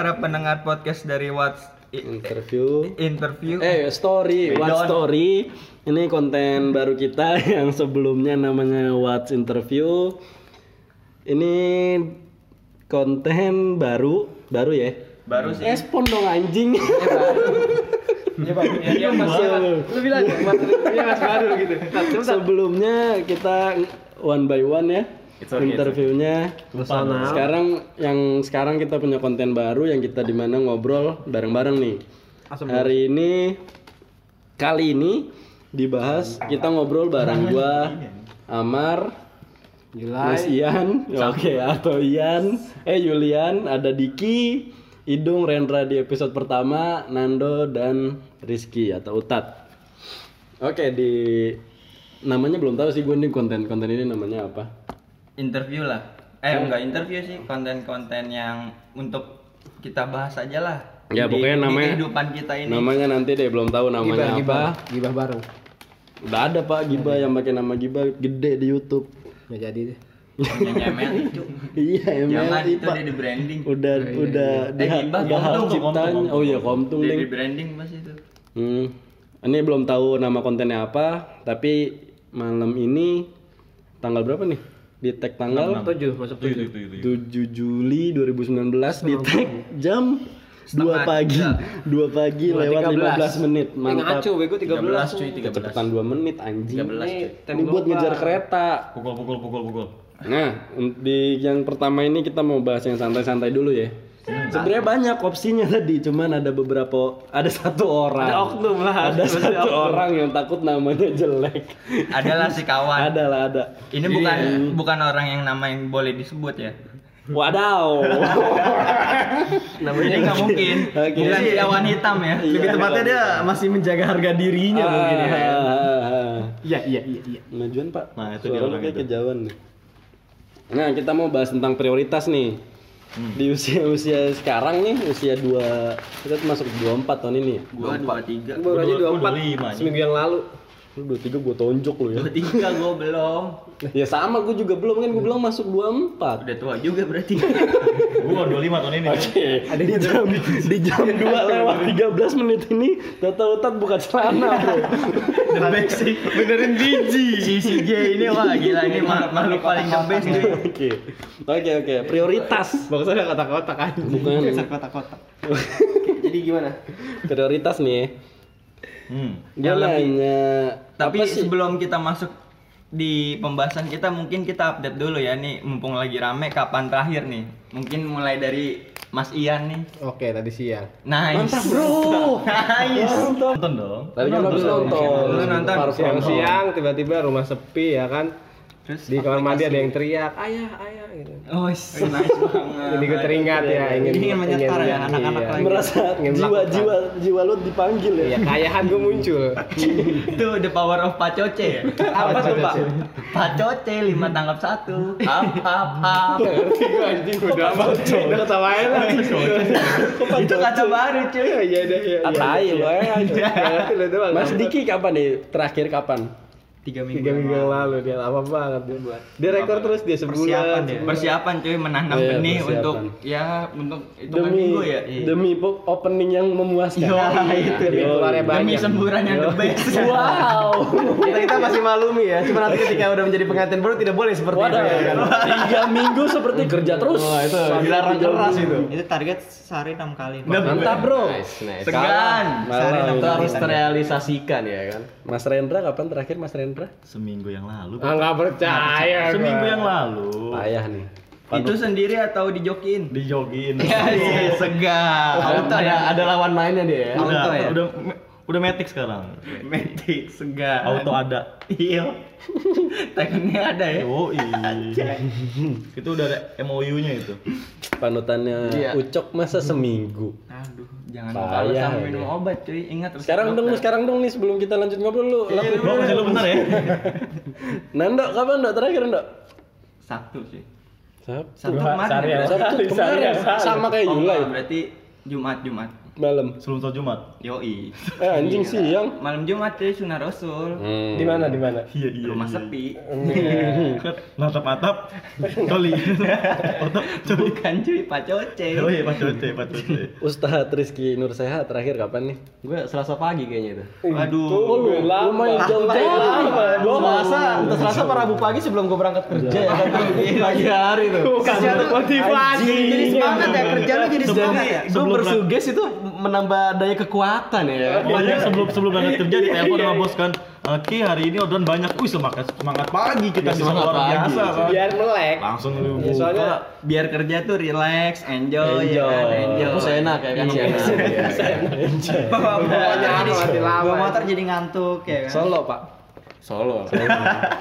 para pendengar podcast dari What's interview. Interview. eh story what story. Ini konten baru kita yang sebelumnya namanya what's interview. Ini konten baru baru ya? Baru sih. Respon dong anjing. Ya Pak, ya, ya Mas. Lu bilang ya, Mas, ya Mas baru gitu. Sebelumnya kita one by one ya interviewnya. Personal. Sekarang yang sekarang kita punya konten baru yang kita di mana ngobrol bareng-bareng nih. Hari ini kali ini dibahas kita ngobrol bareng gua Amar, Mas Ian, oke atau Ian, eh Yulian, ada Diki, Idung, Rendra di episode pertama, Nando dan Rizky atau Utat. Oke di namanya belum tahu sih gue nih konten konten ini namanya apa. Interview lah. Eh enggak interview sih, konten-konten yang untuk kita bahas aja lah. Ya, Di- pokoknya di namanya- kehidupan kita ini. Namanya nanti deh belum tahu namanya Gibah, apa. gibah, gibah baru. Udah ada pak Giba yang pakai nama Giba gede di YouTube. Nggak jadi deh. Yang nyemel itu. iya Jangan emang itu pak. dia di branding. Udah udah di Eh, Gibah, udah hak Komtung, ciptanya. Oh iya Komtung ding. di branding pas itu. Hmm. Ini belum tahu nama kontennya apa, tapi malam ini tanggal berapa nih? Di tag tanggal Tujuh, masuk tujuh. 7 Juli 2019 di tag jam 2 Setengah pagi. tiga. 2 pagi lewat tiga belas. 15 menit. Mantap. ngaco, bego 13. 13 cuy, 13. Kecepatan 2 menit anjing. 13 cuy. Ini buat ngejar kereta. Pukul pukul pukul pukul. Nah, di yang pertama ini kita mau bahas yang santai-santai dulu ya. Sebenarnya banyak opsinya tadi, cuman ada beberapa, ada satu orang. Ada oknum lah. Ada satu orang yang takut namanya jelek. Adalah si kawan. ada lah ada. Ini bukan bukan orang yang nama yang boleh disebut ya. Wadaw. Jadi nggak mungkin. Oke. Bukan kawan hitam ya. Lebih tepatnya dia masih menjaga harga dirinya mungkin ya. Ah, Iya, iya, iya, iya. Majuan pak. Nah, itu Suara dia orang kayak itu. kejauhan nih. Nah kita mau bahas tentang prioritas nih. Hmm. Di usia-usia sekarang nih, usia 2 kita masuk 24 tahun ini. ya. Gua 23. Baru aja 24 25, seminggu yang lalu. Lu 23 gue tonjok lu ya. 23 gua belum. Ya sama gue juga belum kan gue bilang masuk 24. Udah tua juga berarti. Gua 25 tahun ini. Oke, di jam di jam 2 lewat 13 menit ini Tata Utat buka celana bro the best sih. Benerin biji. Si si J ini wah gila ini ma- makhluk paling the best cuy. Oke, oke oke prioritas Bagus ada kotak-kotak kan. Bukan. kotak-kotak. Jadi gimana? Prioritas nih Hmm. Yang lebih- nanya Tapi apa sih? sebelum kita masuk di pembahasan kita mungkin kita update dulu ya nih mumpung lagi rame kapan terakhir nih. Mungkin mulai dari Mas Ian nih. Oke, tadi siang. Nice. Mantap bro Nice. Nonton dong. Tadi kan nonton Lu nonton? From Home. Siang-siang tiba-tiba rumah sepi ya kan. Terus Di kamar mandi ada yang teriak, ayah, ayah gitu. Oh, nice banget. Jadi gue teringat ya ingin Ingin menyetar ya, anak-anak iya. lagi. Merasa Ingin jiwa melakukan. jiwa jiwa lu dipanggil ya Iya, kayahan gue muncul. Itu the power of Pacoce ya. Apa tuh, Pak? Pacoce lima tangkap satu. Up up up. Ngerti gue anjing udah amat. Udah ketawain lah. Itu kata baru cuy. Iya deh, iya. Ah, tai lu eh. Doang. Mas Diki kapan nih terakhir kapan Tiga minggu. Tiga minggu yang lalu dia lama banget dia buat. Dia rekor terus dia sebulan. Persiapan dia. Persiapan cuy menanam Iya, benih persiapan. untuk ya untuk itu demi minggu ya. demi po- opening yang memuaskan Yo, itu dia. Yo, keluarnya Demi banyak. semburan yang the best. wow kita kita masih malumi ya. Cuma nanti ketika udah menjadi pengantin baru tidak boleh seperti Waduh, itu ya kan. tiga minggu seperti kerja terus. Wah, itu dilarang keras itu. Itu target sehari 6 kali. Mantap bro. Nice, nice. Segan. Malam. Itu harus terrealisasikan ya kan. Mas Rendra kapan terakhir Mas Rendra? Seminggu yang lalu. Ah nggak percaya. Seminggu yang lalu. Payah nih. Itu sendiri atau dijokin? Dijogin. Ya, iya, segar. Auto ada ada lawan mainnya dia ya. Udah, Auto ya? udah udah matic sekarang. Metik segar. Auto ada. Iya. Tekennya ada ya. Oh iya. itu udah ada MOU-nya itu. Panutannya Iya. Ucok masa seminggu. Aduh, jangan sama ini. minum obat cuy. Ingat resep Sekarang dong, sekarang dong nih sebelum kita lanjut ngobrol lu. lakuin masih lu bener ya. Nando kapan Ndok terakhir Ndok? Sabtu sih. Sabtu. Sabtu kemarin. ya. Sabtu kemarin sama kayak Oh, Yulai. enggak, berarti Jumat Jumat. Malam. Sebelum sholat Jumat. Yoi. Eh anjing siang. Malam Jumat ya sunah Rasul. Hmm. Di mana di mana? Iya iya. Rumah iya. sepi. Kan natap atap. Coli. Atap coli. Bukan cuy, Pak Coce. Oh iya Pak Coce, Pak Coce. Ustadz Rizky Nur Sehat terakhir kapan nih? Gue Selasa pagi kayaknya itu. Waduh. Oh, lu lumayan jauh Gue Selasa, entah Selasa apa Rabu pagi sebelum gue berangkat kerja ya kan. Pagi hari tuh. Motivasi. Jadi semangat ya kerja lu jadi semangat ya. Gue Sebelum bersuges itu menambah daya kekuatan ya. Pokoknya sebelum sebelum berangkat kerja di telepon sama bos kan. Oke, hari ini orderan banyak. Wih, semangat semangat pagi kita Ya, bisa semangat luar biasa kan. Biar melek. Langsung lu Ya, soalnya buka. Biar kerja tuh relax, enjoy, ya kan? Enjoy. enjoy. Terus enak ya kan Iya. sih. Bawa motor jadi mati lama. Bawa motor jadi ngantuk ya kan. Solo pak. Solo.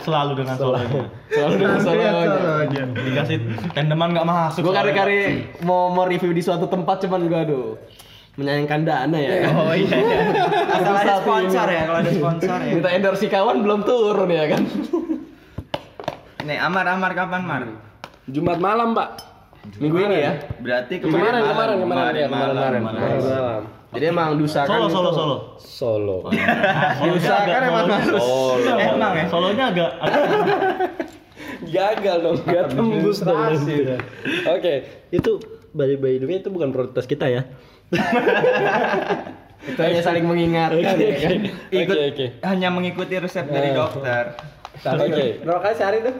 selalu dengan solonya. Solo dengan solo. Dikasih tandeman nggak masuk. Gue kari-kari mau mau review di suatu tempat cuman gue aduh menyayangkan dana ya kan. Oh iya. iya. Asal ada sponsor ya kalau ada sponsor ya. Minta endorse kawan belum turun ya kan. Nih, Amar Amar kapan, Mar? Jumat malam pak. Minggu ini ya. Berarti Kemarin kemarin kemarin kemarin ya kemarin kemarin. malam. Kemarin malam. Jadi emang diusahakan Solo, itu- solo, solo. Solo. Diusahakan emang harus. Solo. Emang ya. Solonya agak Gagal dong, gak tembus dong. Oke, itu by by the way itu bukan prioritas kita ya. itu hanya saling mengingatkan ya kan. Ikut oke. hanya mengikuti resep dari Nah. dokter. Oke. Berapa kali sehari tuh?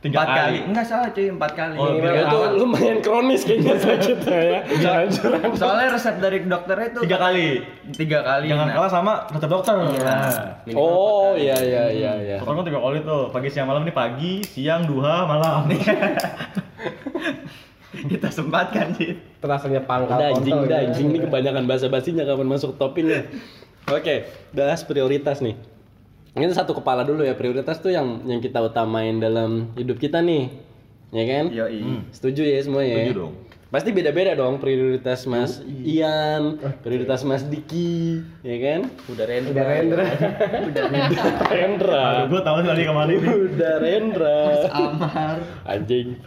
tiga Empat kali. Enggak salah cuy, empat kali. Oh, Ya, itu lumayan kronis kayaknya sakitnya ya. Jangan Soalnya resep dari dokter itu Tiga kali. Tiga kali. Jangan nah. kalah sama resep dokter. Nah. Oh iya iya iya iya. Dokter kan tiga kali tuh, pagi siang malam nih pagi, siang, duha, malam. Kita sempatkan sih. Terasanya pangkal Udah anjing, kontol udah ya. anjing ini kebanyakan bahasa basinya kapan masuk topiknya. Oke, bahas prioritas nih. Ini satu kepala dulu ya prioritas tuh yang yang kita utamain dalam hidup kita nih, ya kan? Yoi. Setuju ya semua ya? Setuju dong. Pasti beda-beda dong prioritas Mas Ian, prioritas Mas Diki, ya kan? Udah render. Udah render. Rendra. Aduh, gue tahu tadi kemarin. Udah Rendra. Amar. Anjing.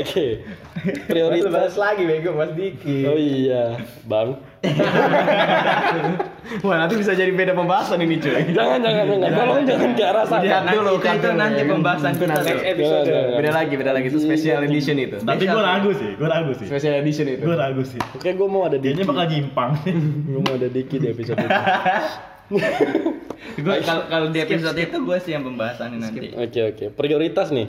Oke. Bahas Prioritas. lagi bego Mas Diki. Oh iya, Bang. Wah, nanti bisa jadi beda pembahasan ini cuy. Jangan jangan jangan. Tolong jangan ke arah sana. Lihat Nanti dulu itu, itu nanti pembahasan kita nanti tuh. Episode. Jangan, jangan. Beda lagi, beda lagi itu special edition itu. Tapi gue ragu sih, gue ragu sih. Special edition itu. Gue ragu sih. Oke, gue mau ada Diki. Kayaknya bakal nyimpang. Gue mau ada Diki di episode itu. Kalau kalau di episode itu gue sih yang pembahasannya nanti. Oke oke. Prioritas nih.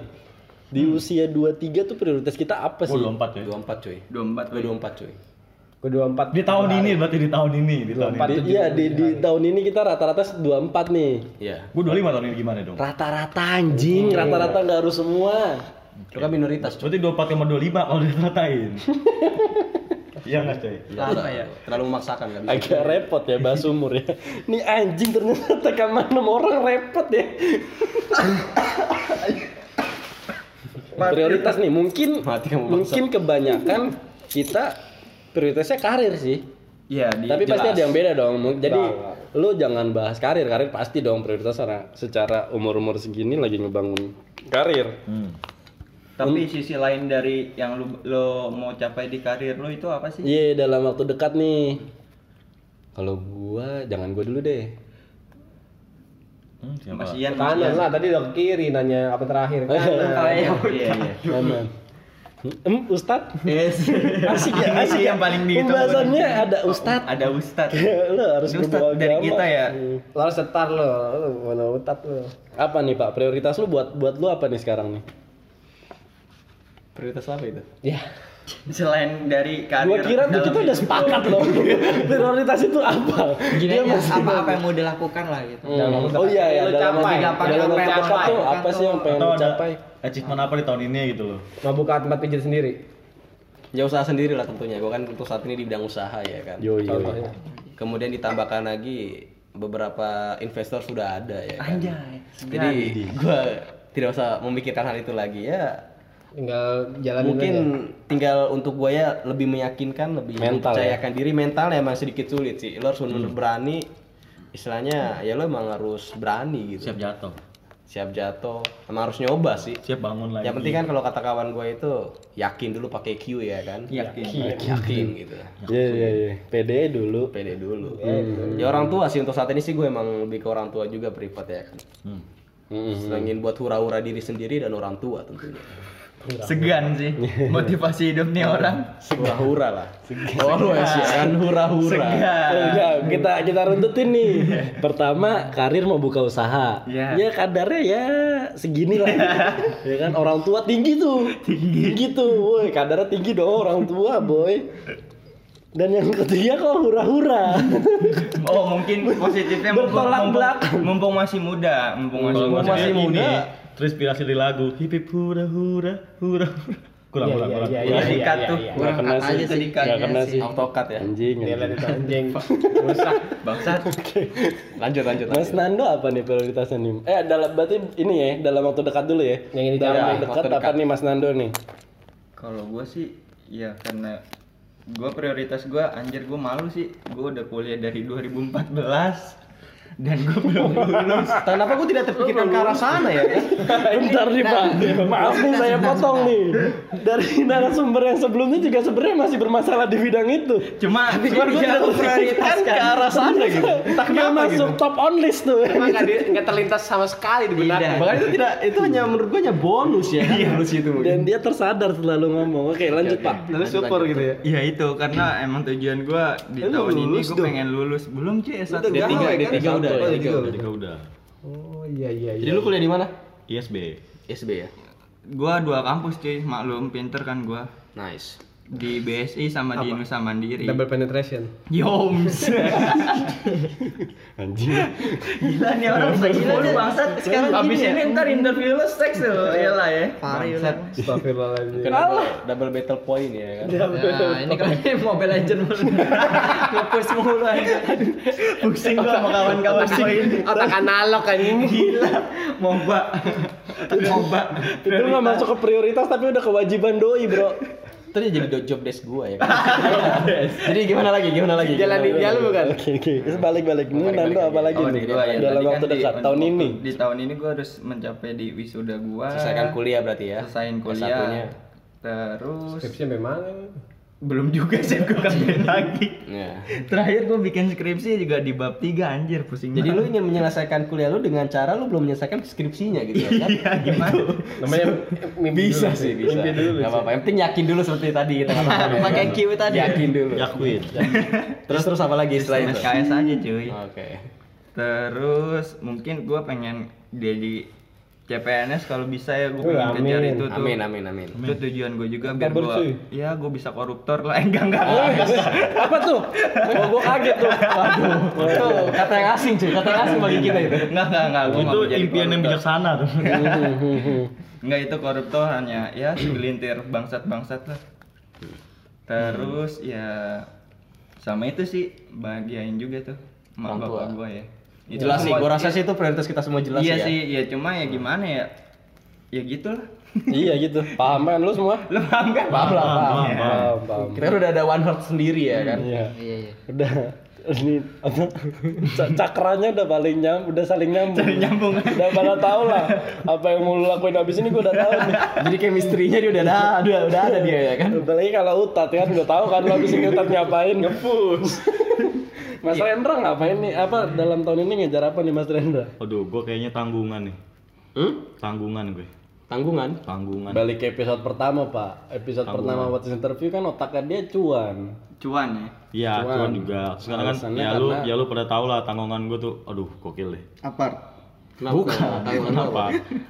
Di usia 23 tuh prioritas kita apa sih? Oh, 24 ya. 24 cuy. 24 Gue 24 cuy. Gue 24. Di tahun ini berarti di tahun ini, di tahun 24. ini. Di- Iya di, di tahun ini kita rata-rata 24 nih. Iya. Gue 25 tahun ini gimana dong? Rata-rata anjing, rata-rata nggak harus semua. Itu kan minoritas. Berarti 24 sama 25 kalau diratain. Iya nggak coy? Apa ya? Terlalu memaksakan bisa. Agak repot ya bahas umur ya. Nih anjing ternyata rekaman 6 orang repot ya. Prioritas nih mungkin Mati kamu bangsa. mungkin kebanyakan kita prioritasnya karir sih. Iya, Tapi pasti jelas. ada yang beda dong. Jadi Bang. lu jangan bahas karir, karir pasti dong prioritas secara, secara umur-umur segini lagi ngebangun karir. Hmm. Tapi sisi lain dari yang lu lo mau capai di karir lo itu apa sih? Iya dalam waktu dekat nih. Kalau gua jangan gua dulu deh. Hmm, siapa? Mas Ian, Kanan lah tadi udah ke kiri nanya apa terakhir. Oh Kanan. iya, iya, iya. Mana? Em, Ustad? Yes. Asik ya, asik ya. yang paling ditunggu. Pembahasannya ada Ustad. Ada Ustad. Lu harus Ini Ustad dari agama. kita ya. Hmm. Lo harus setar lo, lo mana utat lo. Apa nih Pak? Prioritas lu buat buat lu apa nih sekarang nih? Prioritas apa itu? Ya. Selain dari karir. Gua kira tuh dalam kita udah sepakat loh. Prioritas itu apa? Gini mesti apa apa yang mau dilakukan lah gitu. Hmm. Oh iya ya, dalam capai. waktu Apa dalam yang waktu pengen dekat tuh capai. apa sih yang pengen dicapai? achievement apa di tahun ini gitu loh. Mau buka tempat pijat sendiri. Ya usaha sendiri lah tentunya. Gue kan untuk saat ini di bidang usaha ya kan. Yo yo. Contohnya. Kemudian ditambahkan lagi beberapa investor sudah ada ya kan. Anjay. Jadi gue tidak usah memikirkan hal itu lagi ya. Tinggal jalanin Mungkin aja. tinggal untuk gue ya lebih meyakinkan, lebih Mental ya? mempercayakan diri mental ya emang sedikit sulit sih. Lo harus benar berani. Istilahnya ya lo emang harus berani gitu. Siap jatuh. siap jatuh, emang harus nyoba sih. Siap bangun lagi. Yang penting kan kalau kata kawan gue itu yakin dulu pakai Q ya kan. Yakin. Yakin gitu. Iya iya iya. PD dulu. Pede dulu. Ya orang tua sih untuk saat ini sih gue emang lebih ke orang tua juga privat ya kan. Hmm. Mm-mm. Senengin buat hura-hura diri sendiri dan orang tua tentunya. Segan sih motivasi hidup nih orang. Hura-hura lah. Always ya kan hura-hura. Enggak, kita kita runtutin nih. Pertama, karir mau buka usaha. Iya. Ya kadarnya ya segini lah. ya kan orang tua tinggi tuh. Tinggi. tuh. Woi, kadarnya tinggi dong orang tua, boy. Dan yang ketiga kok hura-hura. Oh mungkin positifnya mumpung, Bertolak mumpung, belakang. mumpung masih muda, mumpung masih muda. masih ini, muda. terinspirasi dari lagu hip hip hura hura hura. hura. Kurang kurang kurang. iya, Iya, dikat tuh. Nggak kena sih. aja tadi Nggak kena sih. Autocut ya. Anjing. Anjing. Rusak. Bangsat. Lanjut lanjut. Mas lanjut. Nando apa nih prioritasnya nih? Eh dalam berarti ini ya dalam waktu dekat dulu ya. Yang ini dalam ya, waktu dekat apa nih Mas Nando nih? Kalau gue sih, ya karena gue prioritas gue anjir gue malu sih. Gue udah kuliah dari 2014 dan gue belum lulus. Kenapa gue tidak terpikirkan ke arah sana ya? Bentar nih Pak, maaf nih saya potong nih. Dari narasumber yang sebelumnya juga sebenarnya masih bermasalah di bidang itu. Cuma gue tidak prioritaskan ke arah sana gitu. Entah dia masuk top on list tuh. Emang nggak terlintas sama sekali di benak. Bahkan itu tidak, itu hanya menurut gue hanya bonus ya. Bonus itu mungkin. Dan dia tersadar selalu ngomong. Oke lanjut Pak. Lalu syukur gitu ya. Ya itu karena emang tujuan gue di tahun ini lulus gue pengen lulus. Belum cuy S1. D3 D3 udah, Oh, D3 udah. Jadi udah. Oh iya iya Jadi iya. lu kuliah di mana? ISB. SB ya. Gue dua kampus cuy, maklum pinter kan gue. Nice. Di BSI sama di Nusa Mandiri. Double penetration. Yoms. Anjing. Gila nih orang gila nih bangsat. Sekarang Abis gini ini ya. ntar interview lu seks lo. Iyalah ya. Bangsat. Astagfirullahaladzim. Double, double battle point ya kan. Nah, ini kan Mobile Legend mulu. Nge-push mulu aja. Pusing gua sama kawan-kawan gua ini. Otak analog kan ini. Gila. Moba. Moba. Itu nggak masuk ke prioritas tapi udah kewajiban doi bro. Itu dia jadi do- job desk gua ya kan. jadi gimana lagi? Gimana lagi? Jalan di jalan bukan? Oke oke. Terus balik-balik. Ini Balik-balik Nando lagi. apa lagi Oh, nih? ya. Dalam Tadi waktu kan di- dekat tahun ini. Di tahun ini gua harus mencapai di wisuda gua. Selesaikan kuliah berarti ya. Selesaiin S1-nya. kuliah. Terus Skripsi memang belum juga sih gua kerjain lagi. Ya. Terakhir gua bikin skripsi juga di bab 3 anjir pusing Jadi lu banget. ingin menyelesaikan kuliah lu dengan cara lu belum menyelesaikan skripsinya gitu ya kan? Iya, gimana? namanya mimpi bisa dulu. sih, bisa. Mimpi dulu. Gak apa-apa. Yang penting yakin dulu seperti tadi kita ya. Pakai Q tadi. Yakin dulu. Yakuin. Terus terus apa lagi setelah itu? SKS aja cuy. Oke. Terus mungkin gua pengen jadi CPNS kalau bisa ya gue pengen kejar amin. itu tuh. Amin amin amin. Itu tujuan gue juga biar Kabar, gue ya gue bisa koruptor lah enggak enggak. Apa tuh? Oh, gua kaget tuh. Waduh. Itu kata yang asing cuy, kata yang asing bagi kita itu. Enggak enggak enggak gua Itu mau jadi impian yang bijaksana tuh. Enggak itu koruptor hanya ya segelintir bangsat-bangsat lah. Terus ya sama itu sih bahagiain juga tuh mak bapak gue ya. Jelas sih, gua rasa sih itu prioritas kita semua jelas iya ya. sih, ya cuma ya gimana ya? Ya gitulah. Iya gitu. Paham kan lu semua? Lu paham kan? Paham lah, paham. Paham, paham. Paham, paham. Kita udah ada one heart sendiri ya kan. Iya. Iya iya. Udah ini apa cakranya udah paling nyam udah saling nyambung Saling nyambung. udah pada tahu lah apa yang mau lu lakuin abis ini gua udah tahu nih Jadi chemistry-nya dia udah ada, udah, udah ada dia ya kan. apalagi kalau utat kan udah tahu kan lu abis ini utat ngapain ngepus Mas Rendra ngapain nih apa dalam tahun ini ngejar apa nih Mas Rendra Aduh, gue kayaknya tanggungan nih. Hmm? Tanggungan gue. Tanggungan. Tanggungan. balik ke episode pertama pak episode pertama What's Interview kan otaknya dia cuan Cuan ya. Iya, Cuan. cuan juga. Sekarang kan ya lu ya lu pada tahu lah tanggungan gue tuh aduh gokil deh. Apart. Kenapa? Tanggungan apa? Kenapa?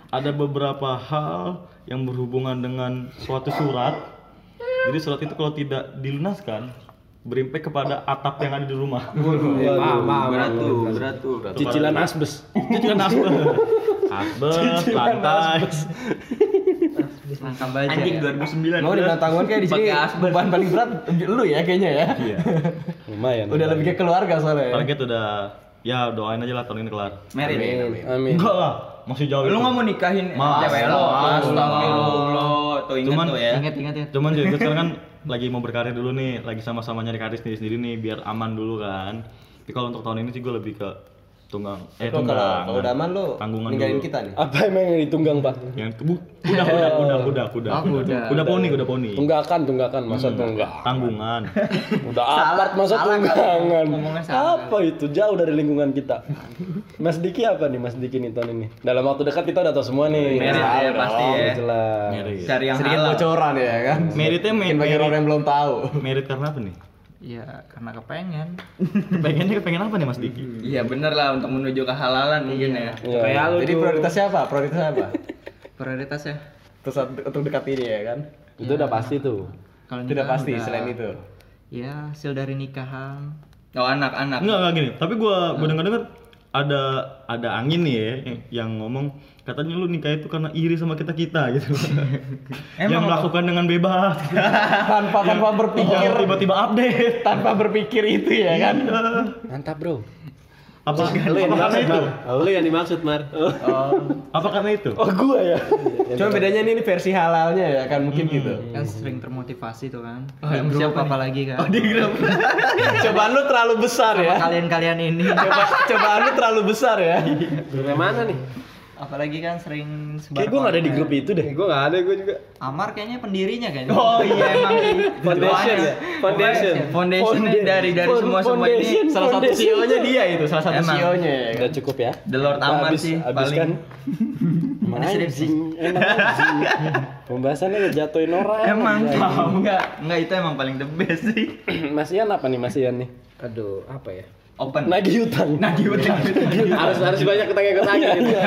Ada beberapa hal yang berhubungan dengan suatu surat. Jadi surat itu kalau tidak dilunaskan berimpact kepada atap yang ada di rumah. Berat tuh, berat tuh. cicilan asbes Itu kan asbes. Asbes, lantai. Langkah baja. Anjing ya. 2009. Mau dibilang tanggungan kayak di sini beban paling berat lu ya kayaknya ya. Iya. lumayan Udah lebih ke keluarga soalnya. ya. Target udah ya doain aja lah tahun ini kelar. Merit. amin Enggak lah, masih jauh. Lu nggak mau nikahin Mas, cewek lo? Astagfirullah. Tuh ingat Cuman- tuh ya. Ingat ingat ya. Cuman juga sekarang kan lagi mau berkarir dulu nih, lagi sama-sama nyari karir sendiri-sendiri nih biar aman dulu kan. Tapi kalau untuk tahun ini sih gue lebih ke tunggang eh tunggang kalau Daman lu Tanggungan ninggalin dulu. kita nih. Apa emang yang ditunggang pak? yang bu kuda kuda kuda kuda kuda Oh, kuda. kuda poni kuda poni Tunggakan, tunggakan, masa tunggak? tanggungan Udah apat masa tunggangan. Salah. Apa itu? Jauh dari lingkungan kita. Mas Diki apa nih Mas Diki nih tahun ini? Dalam waktu dekat kita udah tahu semua nih. Merit ya, pasti Oh, ya. Jelas. merit Cari yang Sedikit halal. bocoran ya kan. meritnya me- Mungkin bagi merit, orang yang belum tahu. merit karena apa nih Iya, karena kepengen. pengennya pengen apa nih mas Diki Iya bener lah untuk menuju kehalalan mungkin ya. Iya. Kayak lu Jadi tuh. prioritasnya apa? Prioritasnya apa? Prioritasnya Terus untuk dekat ini ya kan. Itu udah pasti tuh. kalau Itu udah pasti udah- selain itu. Ya, hasil dari nikahan. Oh anak-anak. Enggak enggak gini tapi gua gua dengar dengar ada ada angin nih ya yang, yang ngomong katanya lu nikah itu karena iri sama kita kita gitu yang melakukan dengan bebas. Tanpa tanpa berpikir. Tiba-tiba update. Tanpa berpikir itu ya kan. Mantap bro. Apa, apa karena itu Oh, lu yang dimaksud Mar. apa karena itu Oh gua ya. Cuma bedanya ini, ini versi halalnya ya kan mungkin gitu. Kan sering termotivasi tuh kan. Belum siap apa lagi kan. Cobaan lu terlalu besar ya. Kalian-kalian ini. Coba cobaan lu terlalu besar ya. Grup yang mana nih? Apalagi kan sering sebar Kayak gua gak ada di grup itu deh. Gue gak ada gue juga. Amar kayaknya pendirinya kayaknya. Oh iya emang. Foundation ya? Foundation. Foundationnya dari dari semua semua ini Foundation. Salah satu CEO-nya dia itu, salah satu Emang. CEO-nya ya kan. Udah cukup ya. The Lord Amar sih abis paling. kan. Emang anjing, anjing. Pembahasannya ngejatuhin orang. Emang anjing. enggak enggak itu emang paling the best sih. Mas Ian apa nih Mas Ian nih? Aduh, apa ya? Open. Nagih utang. Nagih utang. harus harus banyak utang yang utang gitu.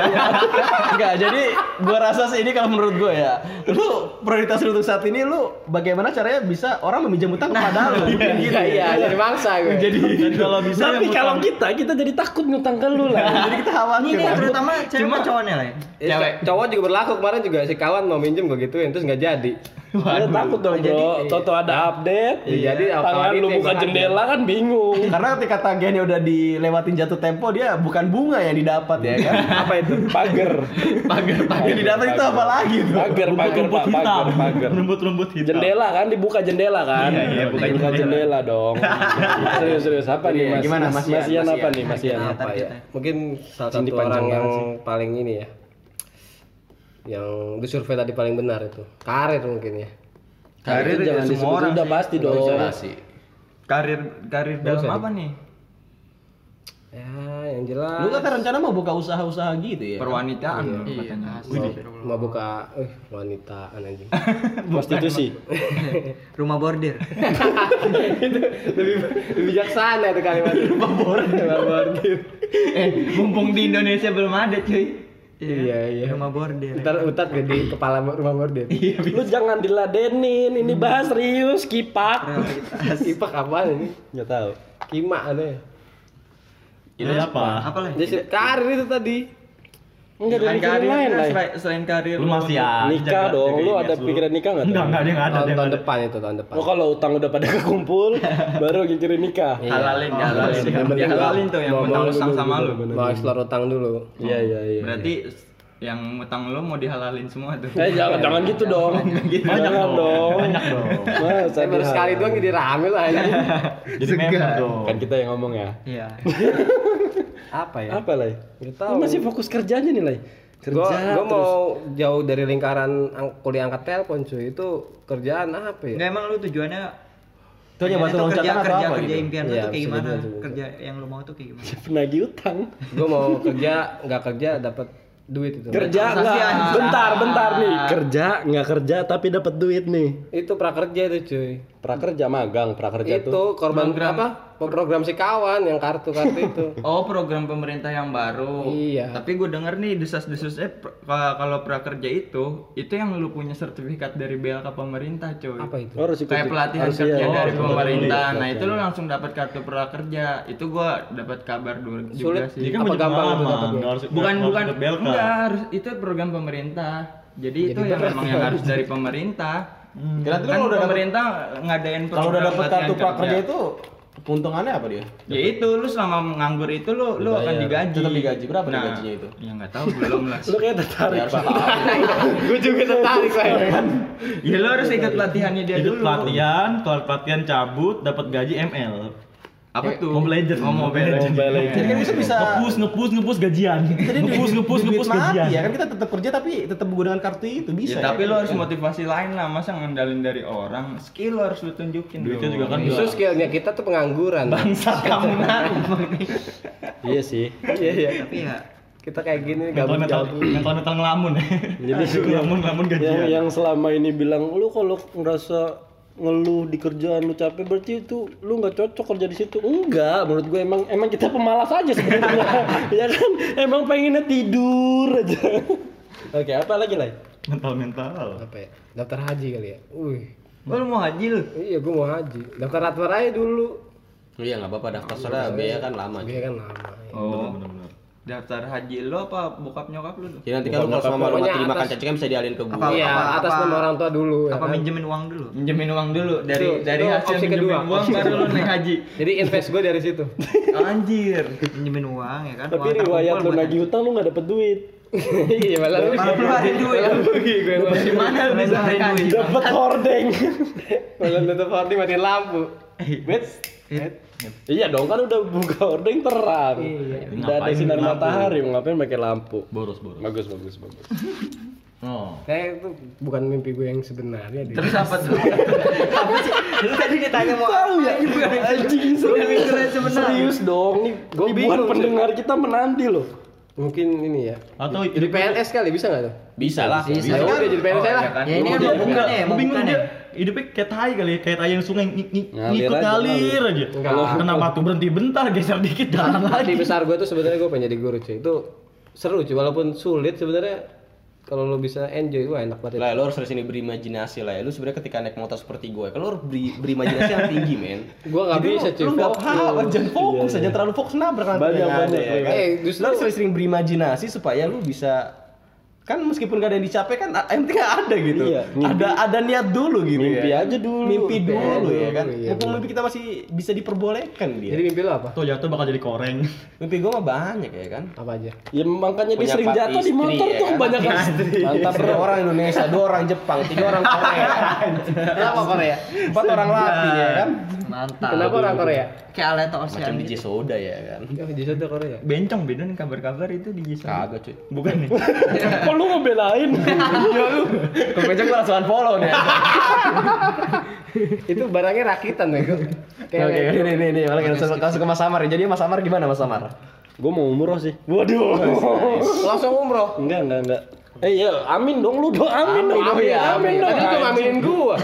Enggak, jadi gua rasa sih ini kalau menurut gua ya, lu prioritas lu untuk saat ini lu bagaimana caranya bisa orang meminjam utang kepada lu. Iya, iya, jadi mangsa gue. Jadi kalau bisa Tapi kalau kita, kita jadi takut ngutang ke lu lah. jadi kita khawatir. Ini terutama cewek cowoknya lah ya? Cewek. Cowok juga berlaku kemarin juga si kawan mau minjem gue gituin terus nggak jadi. Dia takut dong bro. Toto ada update. Iya, jadi tangan lu buka jendela kan bingung. Karena ketika tagihannya udah dilewatin jatuh tempo dia bukan bunga yang didapat ya kan. apa itu? Pagar. Pagar pagar. Yang didapat itu apa lagi tuh? Pagar, pagar, rumput Pak, hitam pagar, pagar. rumput-rumput hitam Jendela kan dibuka jendela kan? Iya, iya, buka buka jendela dong. serius serius apa nih Iya, Mas? gimana, Mas, Mas Ian? Apa nih Mas Ian? Apa ya? Mungkin salah satu orang panjang yang paling ini ya. Yang disurvei tadi paling benar itu. Karir mungkin ya. Karir Itu jangan ya, semua orang udah sih. pasti dong. Karir karir dalam apa nih? Ya, yang jelas. Lu kan rencana mau buka usaha-usaha gitu ya. Perwanitaan Iya, katanya. astagfirullah. mau buka eh wanita anjing. Prostitusi. Rumah bordir. lebih lebih bijaksana tuh kalimat. Bordir. Eh, mumpung di Indonesia belum ada cuy. Iya, iya. Rumah bordir. Ntar utat jadi kepala rumah bordir. Lu jangan diladenin, ini bahas serius kipak. Ipak apaan ini? Nggak tahu. Kima aneh. ini apa Apa lah? Jadi karir itu tadi. Enggak pikiran karir, lain lah. selain, selain karir lu masih ya Nikah dong, lu ada pikiran nikah nggak? enggak enggak dia enggak ada Tahun, depan itu tahun depan. Oh kalau utang udah pada kekumpul, baru mikirin nikah. Iya. halalin, Oh, halalin. iya. Dia halalin tuh yang Mau- utang utang sama bener, lu. Mau explore utang dulu. Iya iya iya. Berarti yang utang lu mau dihalalin semua tuh. Eh jangan jangan gitu dong. Banyak dong. banyak dong Masa Saya baru sekali doang jadi rame lah ini. jadi dong Kan kita yang ngomong ya. Iya. Apa ya? Apa lah? Nggak Lu tahu. masih fokus kerjanya nih lah. Kerja Gua, gua terus. mau jauh dari lingkaran ang- kuliah angkat telepon cuy. Itu kerjaan apa ya? Enggak emang lu tujuannya Itu hanya batu tuh loncatan kerja, atau kerja, apa kerja gitu? impian lu Iya, tuh kayak gimana? dibilang seperti itu. Kerja yang lu mau tuh kayak gimana? penagih utang. Gua mau kerja nggak kerja dapat duit itu. Kerja anjing. Bentar, bentar nih. Kerja nggak kerja tapi dapat duit nih. Itu prakerja itu cuy. Prakerja magang, prakerja itu tuh. korban apa? Program si kawan yang kartu-kartu itu. Oh program pemerintah yang baru. Iya. Tapi gue denger nih desas-desusnya pr- ka- kalau prakerja itu itu yang lu punya sertifikat dari BLK pemerintah coy. apa itu? Oh, harus ikut- Kayak pelatihan harus kerja iya. dari Oh, pemerintah. iya, Nah iya. itu lu langsung dapat kartu prakerja. Itu gua dapat kabar dulu juga Sulit. sih. Jadi kan Apa gampang itu nggak harus bukan bukan enggak harus itu program pemerintah. Jadi, itu yang memang yang harus dari pemerintah. Kira-kira Kan kalau udah pemerintah ngadain kalau udah dapat kartu prakerja kerja. itu keuntungannya apa dia? Ya itu lu selama nganggur itu lu lu akan digaji. Tetap digaji. Berapa Nah, gajinya itu? Ya nggak tahu belum lah. Lu kayak tertarik. Gue juga tertarik saya. ya lu harus ikut pelatihannya dia ikut dulu. pelatihan kalau pelatihan cabut dapat gaji ML Apa tuh? Mobile Legends. Oh, Mobile Legends. Mobile Legends. Jadi kan bisa bisa Ngepus, ngepus, ngepus gajian. Ngepus, ngepus, ngepus gajian. ya kan kita tetap kerja tapi tetap menggunakan kartu itu bisa. Ya, tapi ya, lo kan? harus motivasi lain lah, masa ngandalin dari orang, skill lo harus lo tunjukin Duitnya juga kan Justru skillnya kita tuh pengangguran. Bangsat kamu Iya sih. Iya iya. Tapi ya kita kayak gini mental, gabung-gabung. mental, mental ngelamun ya. Jadi ngelamun, ngelamun yang, gajian. yang selama ini bilang lu kalau ngerasa ngeluh di kerjaan lu capek berarti itu lu nggak cocok kerja di situ enggak menurut gue emang emang kita pemalas aja sebenarnya ya kan emang pengennya tidur aja oke apa lagi lah Mental, mental. Apa ya? Daftar haji kali ya. Wih. Oh, lu mau haji lu? Iya, gua mau haji. Daftar daftar aja dulu. Iya nggak apa-apa daftar soalnya biaya kan lama. Biaya kan lama. ya. Oh. Daftar haji lo apa bokap nyokap lu tuh? Jadi nanti kalau kalau sama lu atas- cacing kan bisa dialin ke gua. Apa- Iya, apa- atas nama orang tua dulu. ya Apa kan? minjemin uang dulu? Minjemin uang dulu dari Itu- dari itu hasil opsi minjemin kedua. uang baru lu naik haji. Jadi invest gue dari situ. Anjir, minjemin uang ya kan. tapi riwayat lu nagih utang lu nggak dapet duit iya, malah lu Malah keluarin duit. Malah rugi gue. Dari mana lu bisa naik haji? dapet hordeng Malah tutup hording matiin lampu. Bet. Iya dong kan udah buka hordeng terang. Iya. Udah ada sinar lampu? matahari, mau ngapain pakai lampu? Boros, boros. Bagus bagus bagus. Oh. Kayak itu bukan mimpi gue yang sebenarnya deh. Terus apa tuh? apa sih? Lu tadi ditanya mau Tahu ya? Anjing serius. Serius dong, nih Gua buat bingung, pendengar kita menanti loh. Mungkin ini ya. Atau Jadi PNS kali bisa nggak tuh? Bisa lah. Bisa. Ya udah jadi PNS Oh, lah. iya kan? Ya ini kan bukan enggak, ya, bingung bukan ya. Hidupnya kayak tai kali ya, kayak tai yang sungai ng- ng- Ngalir ngikut aja, ngalir aja. Enggak. Kenapa tuh berhenti bentar geser dikit jalan Mimpi lagi. besar gue tuh sebenarnya gue pengen jadi guru cuy. Itu seru cuy, walaupun sulit sebenarnya kalau lo bisa enjoy wah enak banget. Lah, lo harus dari sini berimajinasi lah ya. Lu sebenarnya ketika naik motor seperti gue, kalau lo harus beri, berimajinasi yang tinggi, men. Gue nggak bisa cuy. Lu nggak fokus. paham, jangan fokus aja terlalu fokus nabrak nanti. Banyak, ya kan? Eh, justru- Lu harus sering-sering berimajinasi supaya lu bisa kan meskipun gak ada yang dicapai kan yang penting ada gitu Iya, mimpi. ada ada niat dulu gitu Mimpi ya. aja dulu. mimpi Mimpi dulu aja ya kan iya, mumpung mimpi kita masih bisa diperbolehkan dia Jadi mimpi lo apa? Tuh jatuh bakal jadi koreng. mimpi gue mah banyak ya kan Apa aja? Ya makanya dia sering jatuh di istri, motor ya tuh kan? banyak kan. Mantap bro. orang Indonesia, dua orang Jepang, tiga orang Korea, Kenapa Korea? empat orang Latin ya kan? Mantap. Kenapa orang Korea? Kayak Aleta Macam Ocean. DJ Soda ya kan? Oh, justru tuh Korea. Bencong beda nih kabar-kabar itu di Jisoo. Kagak cuy. Bukan nih. Kok lu ngebelain? Kalau bencong gue langsung unfollow nih. itu barangnya rakitan ya gue. Oke, oke, ini, ini, ini, malah kita langsung ke Mas Samar. Jadi Mas Samar gimana Mas Samar? Gue mau umroh sih. Waduh. Langsung umroh. Enggak, enggak, enggak. Eh ya, amin dong lu dong, amin, dong. Amin, ya, amin, dong. Tadi itu ngaminin gua.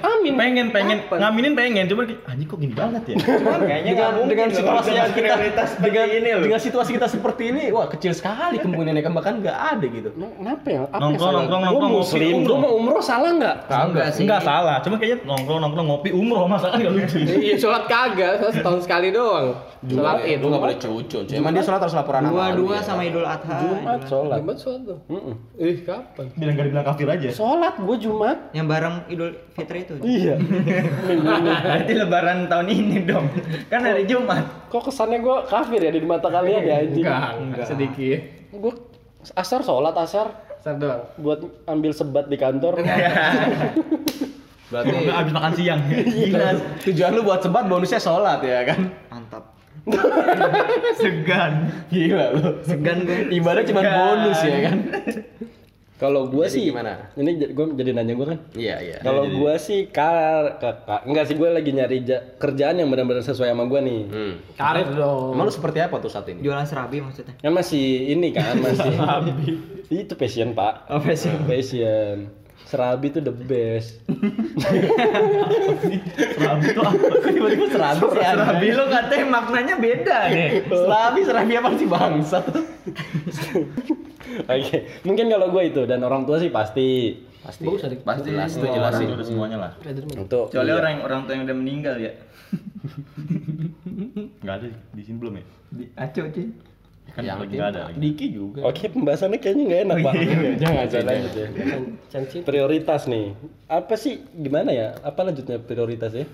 Amin. Pengen, pengen, ngaminin pengen, cuma anjing kok gini banget ya. Kayaknya nggak mungkin dengan loh situasi kita prioritas dengan, ini loh. dengan situasi kita seperti ini, wah kecil sekali kemungkinan kan bahkan nggak ada gitu. Kenapa ya? Apa Nongkrong, salah? nongkrong, Gua nongkrong, muslim, ngopi, umroh. mau umroh salah nggak? Enggak sih. Enggak salah, cuma kayaknya nongkrong nongkrong ngopi umroh masa kan enggak lucu. Iya, sholat kagak, sholat setahun sekali doang. Sholat Id, id. lu nggak boleh cucun. cuy. Emang dia sholat harus laporan Dua-dua ya sama? Idul Adha. Jumat sholat. Jumat sholat tuh. Ih, kapan? Bilang gak dibilang kafir aja. Sholat gue Jumat. Yang bareng Idul Fitri itu. Iya. Berarti lebaran tahun ini dong. Kan hari Jumat. Kok kesannya gue kafir ya di mata kalian ya anjing? enggak. Sedikit. Gue asar sholat asar Sar doang. buat ambil sebat di kantor. Berarti Enggak habis makan siang. gila. Tujuan lu buat sebat bonusnya sholat ya kan? Mantap. Segan. Gila lu. Segan gue. Ibadah cuma bonus ya kan? Kalau gue sih gimana? Ini gue jadi nanya gue kan. Iya, iya. Kalau gue sih kar, kakak, enggak sih gue lagi nyari ja- kerjaan yang benar-benar sesuai sama gue nih. Hmm. Karet dong. Emang lu seperti apa tuh saat ini? Jualan serabi maksudnya. Kan masih ini kan masih. itu passion pak. Oh, passion. Passion. Serabi tuh the best. Serabi itu apa? Kok tiba-tiba serabi sih? Serabi lo katanya maknanya beda nih. Serabi, serabi apa sih bangsat? Oke, mungkin kalau gue itu dan orang tua sih pasti. Pasti. Pasti jelas itu semua jelas sih. Udah semuanya lah. Untuk Kecuali iya. orang orang tua yang udah meninggal ya. Enggak ada di sini belum ya? Di Aco sih. Kan Yang lagi enggak ada lagi. Diki juga. Oke, pembahasannya kayaknya nggak enak pak. Jangan, jangan lanjut ya. Prioritas nih. Apa sih? Gimana ya? Apa lanjutnya prioritas ya?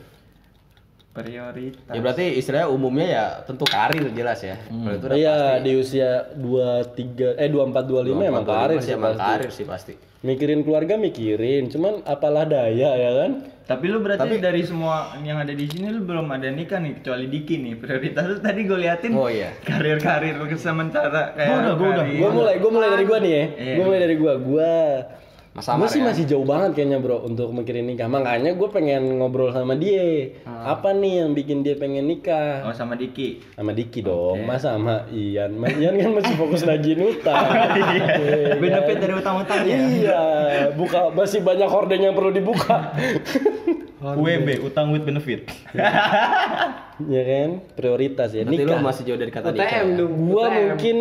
Prioritas Ya berarti istilahnya umumnya ya tentu karir jelas ya. Kalau itu Iya pasti. di usia 23 eh 24 25 emang 24, karir 25 sih emang pasti. karir sih pasti. Mikirin keluarga mikirin, cuman apalah daya ya kan? tapi lu berarti dari semua yang ada di sini lu belum ada nikah nih kecuali Diki nih prioritas lu tadi gue liatin Oh, iya. karir-karir sementara kayak Gua udah, gua udah. karir. Gua mulai gua mulai dari gua nih ya. Iya. Gua mulai dari gua. Gua Mas Gua Amar sih ya? masih jauh banget kayaknya bro untuk mikirin nikah. Makanya gue pengen ngobrol sama dia. Apa nih yang bikin dia pengen nikah? oh sama Diki Sama Diki dong, masa sama Ian? Mas Ian kan masih fokus nagihin utang. Iya. benefit dari utang-utangnya Iya, buka masih banyak hordeng yang perlu dibuka. UWB utang with benefit ya kan? Prioritas ya Berarti lu nikah. masih jauh dari kata nikah. UTM ya? dong. Gua UTM. mungkin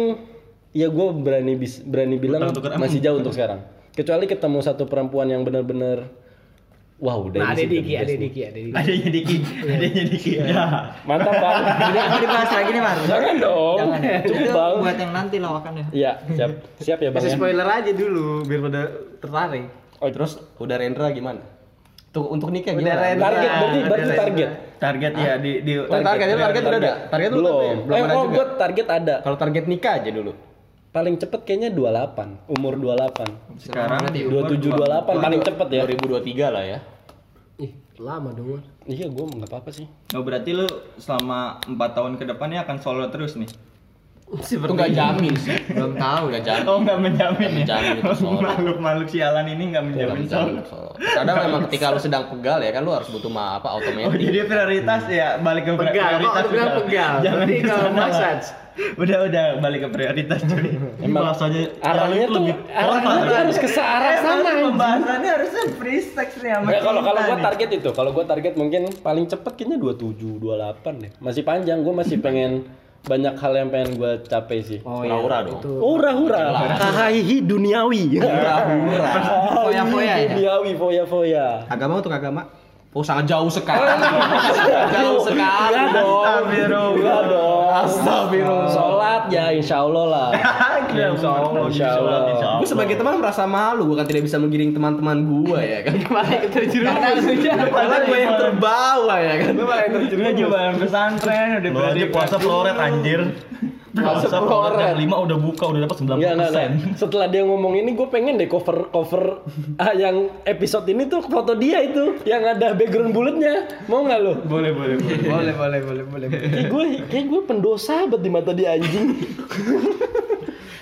ya gua berani bis, berani bilang masih jauh untuk sekarang. Kecuali ketemu satu perempuan yang benar-benar wow udah Nah, ada Diki, ada. Diki, ada Diki. adanya Diki adanya Diki ya Mantap kan? Mau dibahas lagi nih, Mar. Jangan dong. Cukup Itu bang. buat yang nanti lawakannya. Iya, siap. Siap ya bang. Kasih ya? spoiler aja dulu biar pada tertarik. Oh, Terus udah Rendra gimana? Tuh untuk nikah Udah gimana? Rendra. target berarti berarti Ada target. target ya di di Oh, targetnya target udah ada. Target lu Belum. eh, ada oh, gua target ada. Kalau target nikah aja dulu. Paling cepet kayaknya 28. Umur 28. sekarang di umur 27 28 paling cepet ya. 2023 lah ya. Ih, lama dong. Iya, gua nggak apa-apa sih. Oh berarti lu selama 4 tahun ke depannya akan solo terus nih? Itu nggak jamin sih. Belum tahu Nggak ya. jamin. Oh nggak menjamin ya? Menjamin itu solo. Makhluk-makhluk sialan ini nggak menjamin menjamin solo. solo. Kadang memang ketika lu sedang pegal ya kan lu harus butuh ma apa Oh otomatis. jadi prioritas ya balik ke Pegal, kok prioritas bilang udah. pegal? Jangan Berarti ke kalau sana massage. Udah udah balik ke prioritas cuy. Emang bahasanya Arahnya tuh arahnya tuh harus ke arah sana. Emang anjing. Pembahasannya harusnya free sex nih sama Ya, kalau kalau gua target itu, kalau gua target mungkin paling cepet kayaknya 27, 28 deh. Masih panjang, gua masih pengen banyak hal yang pengen gua capai sih. Oh Hura-hura dong. Hura-hura, kahaihi duniawi. Hura-hura. Foya-foya ya? Duniawi, foya-foya. Agama untuk agama? Oh sangat jauh sekali. jauh sekali dong. Astagfirullah. Enggak dong. Astagfirullah. Sholat ya insya Allah lah. Insya Allah. Insya Allah. Gue sebagai teman merasa malu bukan tidak bisa menggiring teman-teman gue ya kan. Kemarin kita terjerumus. Karena gue yang terbawa ya kan. Lu jualan pesantren udah Lo aja puasa floret anjir Floret jam 5 udah buka udah dapat 90% Enggak, enggak, enggak. Setelah dia ngomong ini, gue pengen deh cover cover ah, yang episode ini tuh foto dia itu yang ada background bulatnya. Mau nggak lo? Boleh boleh boleh. Boleh, boleh, boleh, boleh. Kayak gue, kayak gue pendosa banget di mata dia anjing.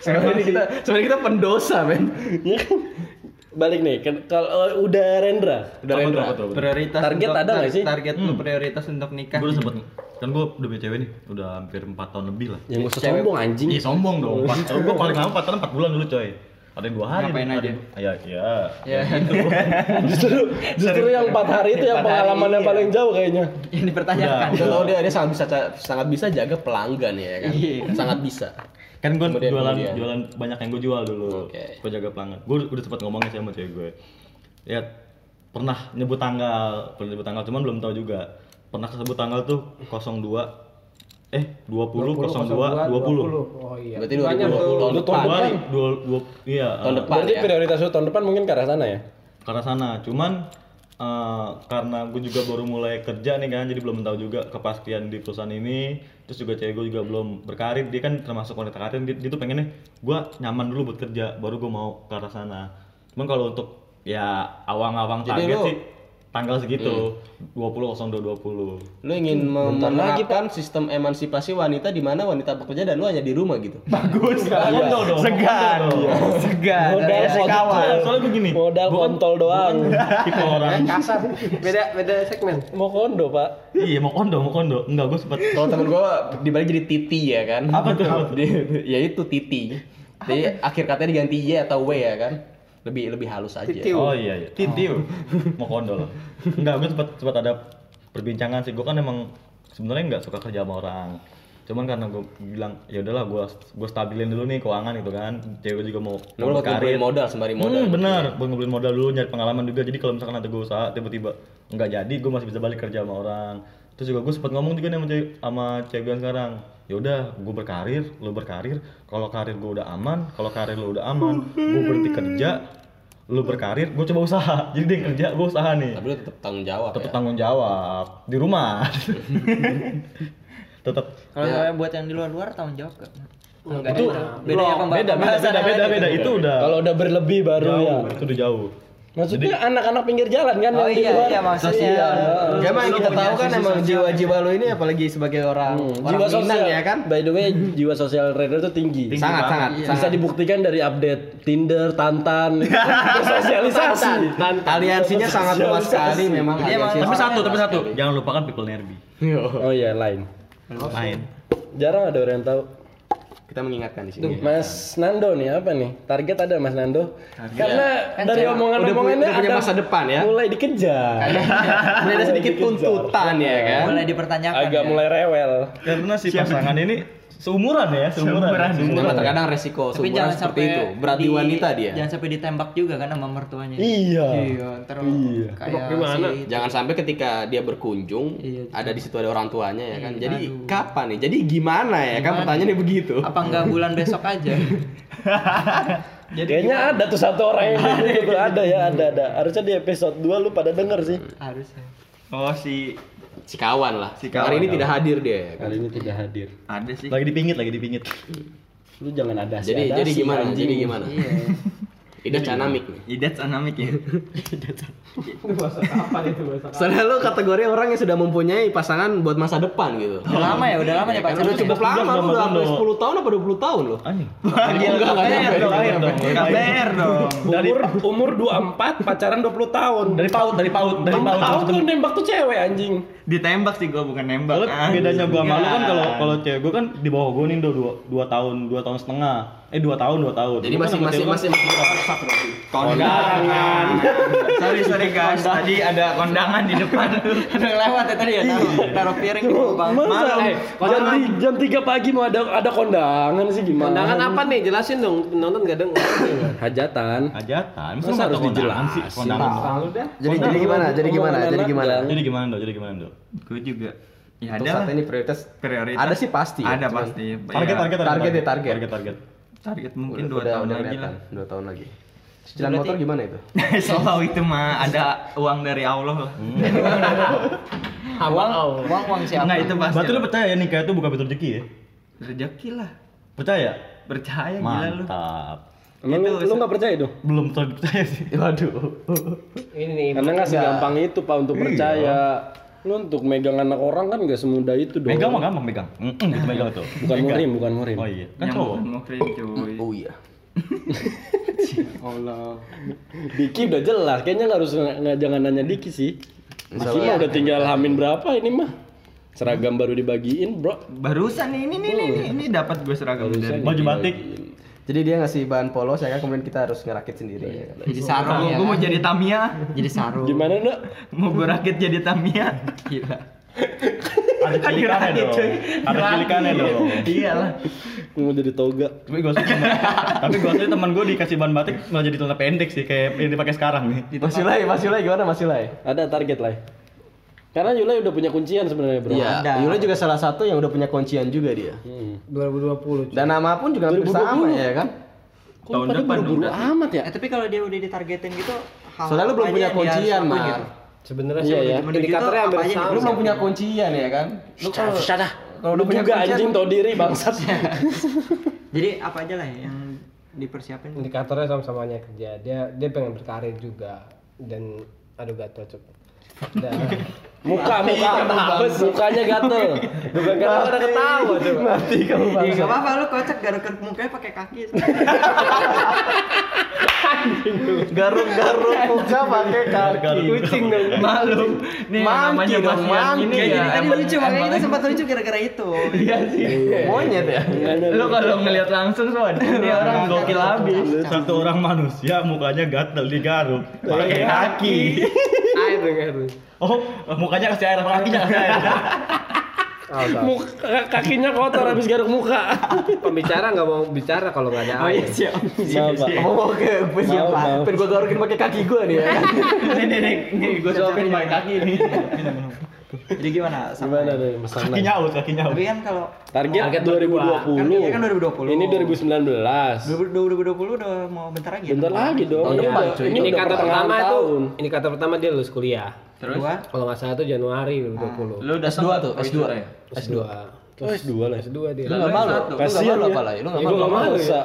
Sebenarnya kita sebenarnya kita pendosa men. Ya kan? Balik nih, kan- kalau udah Rendra, Udah Apa Rendra. tuh, apa tuh, apa tuh? Prioritas Target untuk- ada nggak sih? Target lu prioritas untuk nikah. Gue udah sempet Kan gue udah punya cewek nih Udah hampir 4 tahun lebih lah yang gue sombong anjing. Iya sombong dong Gue paling lama pacaran 4 bulan dulu coy Ada yang 2 hari Ngapain aja? yang- Iya, iya Ya. Justru, justru yang empat hari itu yang Empat pengalaman yang iya. paling jauh kayaknya. Yang dipertanyakan. Tahu dia dia sangat bisa sangat bisa jaga pelanggan ya kan. Sangat bisa. Kan gue Kemudian- jualan kemudian. jualan banyak yang gue jual dulu Oke. Gue jaga pelanggan Gue udah sempet ngomongin sih sama cewek gue Ya pernah nyebut tanggal Pernah nyebut tanggal cuman belum tahu juga Pernah kesebut tanggal tuh 02 Eh 20, 02, 20 Oh iya. Berarti Banyak 2020 tuh. tahun Lu depan. tahun Dua, depan. dua, dua, iya Tahun depan Berarti ya. prioritas lu tahun depan mungkin ke arah sana ya? ke arah sana cuman eh, karena gue juga baru mulai kerja nih kan jadi belum tahu juga kepastian di perusahaan ini. Terus juga cewek gue juga belum berkarir dia kan termasuk wanita karir dia, dia tuh pengennya gue nyaman dulu buat kerja baru gue mau ke arah sana. Cuman kalau untuk ya awang-awang target lu- sih tanggal segitu 20 02 20 Lu ingin mem- Bentar lagi, menerapkan sistem emansipasi wanita di mana wanita bekerja dan lu hanya di rumah gitu. Bagus kan? Iya. dong Segan. Iya. Segan. Modal Kayak kontol. kawan. soalnya begini Modal kontol doang. tipe orang Kasar. Beda beda segmen. Mau kondo, Pak. iya mau kondo mau kondo enggak gue sempet Kalau temen gua di Bali jadi titi ya kan. Apa tuh? Ya itu titi. Jadi akhir katanya diganti Y atau W ya kan. Lebih lebih halus aja. Titiu. Oh iya iya. Titiu. Mau kondo loh. Enggak, gue sempat sempat ada perbincangan sih. Gue kan emang sebenarnya nggak suka kerja sama orang. Cuman karena gue bilang ya udahlah gue gue stabilin dulu nih keuangan gitu kan. Cewek juga mau Lu mau modal sembari modal. Hmm, benar, gue ngumpulin modal dulu, nyari pengalaman juga. Jadi kalau misalkan nanti gue usaha tiba-tiba nggak jadi, gue masih bisa balik kerja sama orang. Terus juga gue sempat ngomong juga nih sama cewek, sama cewek gue sekarang. Ya udah, gue berkarir, lo berkarir. Kalau karir gue udah aman, kalau karir lo udah aman, gue berhenti kerja. lu berkarir gue coba usaha jadi dia kerja gue usaha nih Tapi lu tetap tanggung jawab tetap ya. tanggung jawab di rumah tetap Kalau misalnya buat yang di luar-luar tanggung jawab gak? Enggak itu Beda ya pembahasan. beda beda beda beda beda itu udah Kalau udah berlebih baru jauh ya. itu udah jauh Maksudnya anak-anak pinggir jalan kan Oh yang di iya, luar. iya maksudnya. Iya. Ya emang kita tahu kan emang jiwa-jiwa lu ini apalagi sebagai orang Hmm, orang jiwa Minang sosial ya kan. By the way, jiwa sosial trader itu tinggi. Sangat sangat Bisa sangat. dibuktikan dari update Tinder, Tantan, bersosialisasi. Aliansinya sangat luas sekali memang Iya, tapi satu tapi satu jangan lupakan people nerbi Oh iya, lain. main Jarang ada orang yang tahu. Kita mengingatkan di sini. Mas Nando nih apa nih? Target ada Mas Nando? Karena Kan dari omongan-omongannya udah punya ada masa depan ya. Mulai dikejar. Mulai ada sedikit tuntutan ya kan. Mulai dipertanyakan. Agak ya. mulai rewel. karena si pasangan ini seumuran ya seumuran, Cuma terkadang resiko Tapi seumuran jangan seperti sampai itu. Berat di wanita dia. Jangan sampai ditembak juga kan sama mertuanya. Iya. Iya, ntar kayak Gimana? si Jangan sampai ketika dia berkunjung Iya, ada di situ ada orang tuanya ya kan. Iya, Jadi aduh. kapan nih? Jadi gimana ya kan Gimana? pertanyaannya begitu. apa enggak bulan besok aja? Kayaknya ada tuh satu orang yang kayak gitu ada ya, ada ada. Harusnya di episode 2 lu pada denger sih. Harusnya. Oh si Si kawan lah. Si kawan, Hari ini kawan. tidak hadir dia kan. Kali ini tidak hadir. ada sih. lagi dipingit lagi dipingit Lu jangan ada Jadi jadi gimana? Jadi gimana? Iya. Ida Canamik nih. Idat anamik ya. Soalnya lu kategori orang yang sudah mempunyai pasangan buat masa depan gitu. Udah lama ya, udah lama Kan pacaran. udah cukup lama, lu udah hampir 10 tahun apa 20 tahun loh. anjing Enggak lahir dong KBR dong. Umur umur 24 pacaran 20 tahun. dari paut dari paut dari paut tahu tuh nembak tuh cewek anjing. Ditembak sih gua bukan nembak. Kalau Ah, bedanya gua sama lu kan kalau kalau cewek gua kan di bawah gua nih udah dua, dua tahun dua tahun setengah eh dua tahun dua tahun Jadi kan masih masih masih masih kondangan. sorry sorry guys, tadi ada kondangan di depan. Ada yang lewat ya tadi ya, taruh, taruh piring di bang. Masa Malam. eh, jam, jam 3 pagi mau ada ada kondangan sih gimana? Kondangan apa nih? Jelasin dong. Penonton gak denger. Hajatan. hajatan Masa harus dijelasin? sih kondangan Jadi jadi gimana? Jadi gimana? Jadi gimana? jadi gimana dong jadi gimana dong Gua juga. Ya Untuk ada saat ini prioritas prioritas. ada sih pasti. ya, Ada cuman pasti. target Ya, target Target deh, target. target target Target mungkin udah- dua udah- tahun udah lagi lah. Dua tahun lagi. Cicilan motor gimana itu? Selalu itu mah ada uang dari Allah lah. Uang, uang, uang siapa? Enggak itu pasti. berarti lu percaya ya nikah itu bukan pintu rezeki ya rezeki lah. percaya Percaya gila lu. mantap Emang lu, lu gak percaya itu? belum terlalu percaya sih Waduh. Ini nih. Karena nggak segampang itu pak untuk percaya. Lu untuk megang anak orang kan gak semudah itu dong. megang mah gampang megang Mm, mm, gitu megang tuh Bukan Megang. murim, bukan murim. oh iya kan cowok mau krim cuy. Oh iya. Allah. Diki udah jelas, kayaknya nggak harus nggak jangan nanya Diki sih. Diki mah udah tinggal hamin berapa ini mah? Seragam baru dibagiin, bro. Barusan ini nih ini ini, ini dapat gue seragam dari baju batik Jadi dia ngasih bahan polos ya kan kemudian kita harus ngerakit sendiri ya kan. Jadi sarung ya. Gue mau kan? jadi Tamia, Jadi sarung. Gimana nak? mau gue rakit jadi Tamia. Gila. ada cilikannya dong ada cilikannya dong Iya lah. Mau jadi toga. tapi gue suka tapi gue suka teman gue dikasih ban batik malah jadi celana pendek sih kayak yang dipakai sekarang nih Mas Yulai, Mas Yulai gimana Mas Yulai? Ada target lah. Karena Yulai udah punya kuncian sebenarnya, bro. Iya, Ada. Yulai juga salah satu yang udah punya kuncian juga dia. Hmm. 2020. Dan nama pun juga hampir 2020. sama ya kan. Kok Tahun depan buru-buru amat ya? Eh tapi kalau dia udah ditargetin gitu, hal Soalnya lu belum punya kuncian, Mar. gitu. Sebenarnya Iya, sih ya. udah indikatornya hampir Apa aja sama. Lu belum punya kuncian ya kan? Lu kalau Kalau lu punya juga anjing tau diri bangsat. Jadi apa aja lah yang dipersiapin. indikatornya sama-samanya kerja. Dia dia pengen berkarir juga dan aduh cuk. Dan Muka, muka, mukanya gatel. Bukan karena ada ketawa coba. mati kamu Iya nggak apa-apa lu kocak garuk mukanya pakai kaki. Garuk-garuk muka pakai kaki. kucing dong. Malu. Nih namanya dong, ini ya. Jadi tadi emang- lucu makanya itu sempat lucu gara-gara itu. Iya sih. Monyet ya. Lu kalau ngelihat langsung Swan, ini orang gokil habis. satu orang manusia mukanya gatel digaruk pakai kaki air. dong. Oh mukanya kasih air apa kakinya kasih air udah. Muka, kakinya kotor habis garuk muka. Pembicara nggak mau bicara kalau nggak ada Oh iya siap. Maaf, Pak. Oh, oke, Maaf, siapa? Pengen gua garukin pakai kaki gua nih ya. Nih nih nih, nih gue suapin pakai kaki nih. Jadi gimana? Sama Gimana deh Mas Anang? Kaki nyaut, kaki nyaut. Tapi kan kalau Target, Target 2020. Kan kita kan 2020. Ini 2019. 2020 udah mau bentar lagi. ya? Bentar lagi dong. Tahun Ini depan, cuy. Ini Ini udah kata pertama itu, tahun. ini kata pertama dia lulus kuliah. Terus Kalau nggak salah tuh Januari 2020. Lu udah S2 tuh, S2. ya? S2. Oh, S2 lah. S2 dia. Lu enggak malu? Lu enggak Kasian malu ya. apa lah? Lu enggak Ya, malu? apa? masa